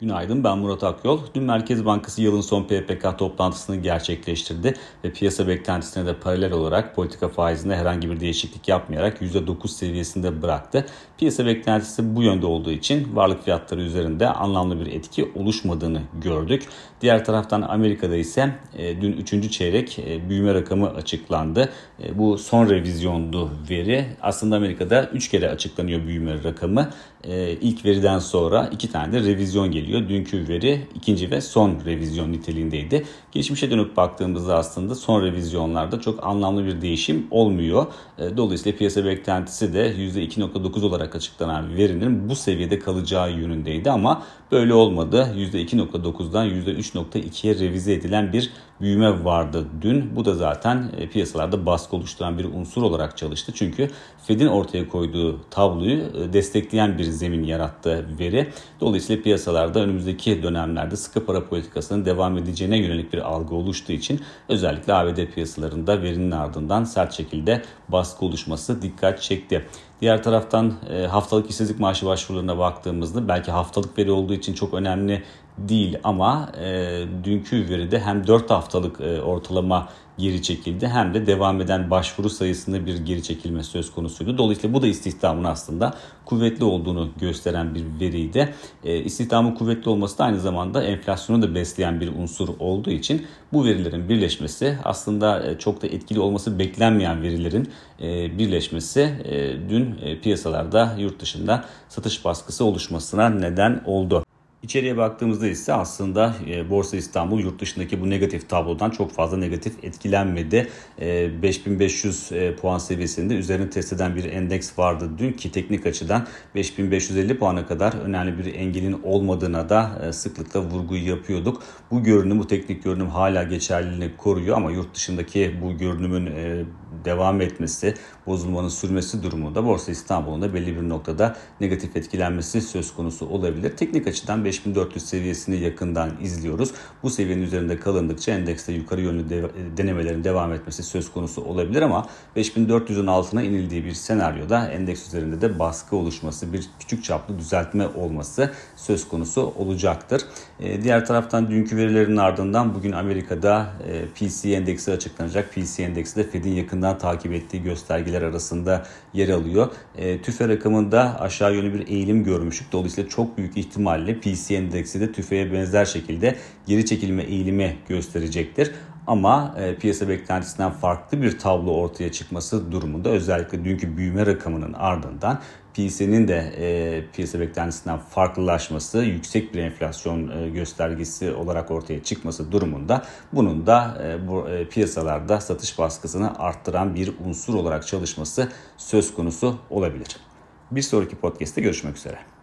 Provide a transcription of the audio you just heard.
Günaydın ben Murat Akyol. Dün Merkez Bankası yılın son PPK toplantısını gerçekleştirdi ve piyasa beklentisine de paralel olarak politika faizinde herhangi bir değişiklik yapmayarak %9 seviyesinde bıraktı. Piyasa beklentisi bu yönde olduğu için varlık fiyatları üzerinde anlamlı bir etki oluşmadığını gördük. Diğer taraftan Amerika'da ise e, dün 3. çeyrek e, büyüme rakamı açıklandı. E, bu son revizyondu veri. Aslında Amerika'da 3 kere açıklanıyor büyüme rakamı. İlk veriden sonra 2 tane de revizyon geliyor geliyor. Dünkü veri ikinci ve son revizyon niteliğindeydi. Geçmişe dönüp baktığımızda aslında son revizyonlarda çok anlamlı bir değişim olmuyor. E, dolayısıyla piyasa beklentisi de %2.9 olarak açıklanan verinin bu seviyede kalacağı yönündeydi ama böyle olmadı. %2.9'dan %3.2'ye revize edilen bir büyüme vardı dün. Bu da zaten e, piyasalarda baskı oluşturan bir unsur olarak çalıştı. Çünkü Fed'in ortaya koyduğu tabloyu e, destekleyen bir zemin yarattı veri. Dolayısıyla piyasalarda önümüzdeki dönemlerde sıkı para politikasının devam edeceğine yönelik bir algı oluştuğu için özellikle ABD piyasalarında verinin ardından sert şekilde baskı oluşması dikkat çekti. Diğer taraftan e, haftalık işsizlik maaşı başvurularına baktığımızda belki haftalık veri olduğu için çok önemli değil ama e, dünkü veride hem 4 haftalık e, ortalama geri çekildi hem de devam eden başvuru sayısında bir geri çekilme söz konusuydu. Dolayısıyla bu da istihdamın aslında kuvvetli olduğunu gösteren bir veriydi. E, istihdamın kuvvetli olması da aynı zamanda enflasyonu da besleyen bir unsur olduğu için bu verilerin birleşmesi aslında e, çok da etkili olması beklenmeyen verilerin e, birleşmesi e, dün e, piyasalarda yurt dışında satış baskısı oluşmasına neden oldu. İçeriye baktığımızda ise aslında e, Borsa İstanbul yurt dışındaki bu negatif tablodan çok fazla negatif etkilenmedi. E, 5500 e, puan seviyesinde üzerine test eden bir endeks vardı dün ki teknik açıdan 5550 puana kadar önemli bir engelin olmadığına da sıklıkla vurgu yapıyorduk. Bu görünüm, bu teknik görünüm hala geçerliliğini koruyor ama yurt dışındaki bu görünümün devam etmesi, bozulmanın sürmesi durumunda Borsa İstanbul'un da belli bir noktada negatif etkilenmesi söz konusu olabilir. Teknik açıdan 5400 seviyesini yakından izliyoruz. Bu seviyenin üzerinde kalındıkça endekste yukarı yönlü de, denemelerin devam etmesi söz konusu olabilir ama 5400'ün altına inildiği bir senaryoda endeks üzerinde de baskı oluşması, bir küçük çaplı düzeltme olması söz konusu olacaktır. E, diğer taraftan dünkü verilerin ardından bugün Amerika'da e, PC endeksi açıklanacak. PC endeksi de Fed'in yakından takip ettiği göstergeler arasında yer alıyor. E, TÜFE rakamında aşağı yönlü bir eğilim görmüştük. Dolayısıyla çok büyük ihtimalle PC endeksi de tüfeğe benzer şekilde geri çekilme eğilimi gösterecektir. Ama e, piyasa beklentisinden farklı bir tablo ortaya çıkması durumunda özellikle dünkü büyüme rakamının ardından PC'nin de e, piyasa beklentisinden farklılaşması, yüksek bir enflasyon e, göstergesi olarak ortaya çıkması durumunda bunun da e, bu e, piyasalarda satış baskısını arttıran bir unsur olarak çalışması söz konusu olabilir. Bir sonraki podcast'te görüşmek üzere.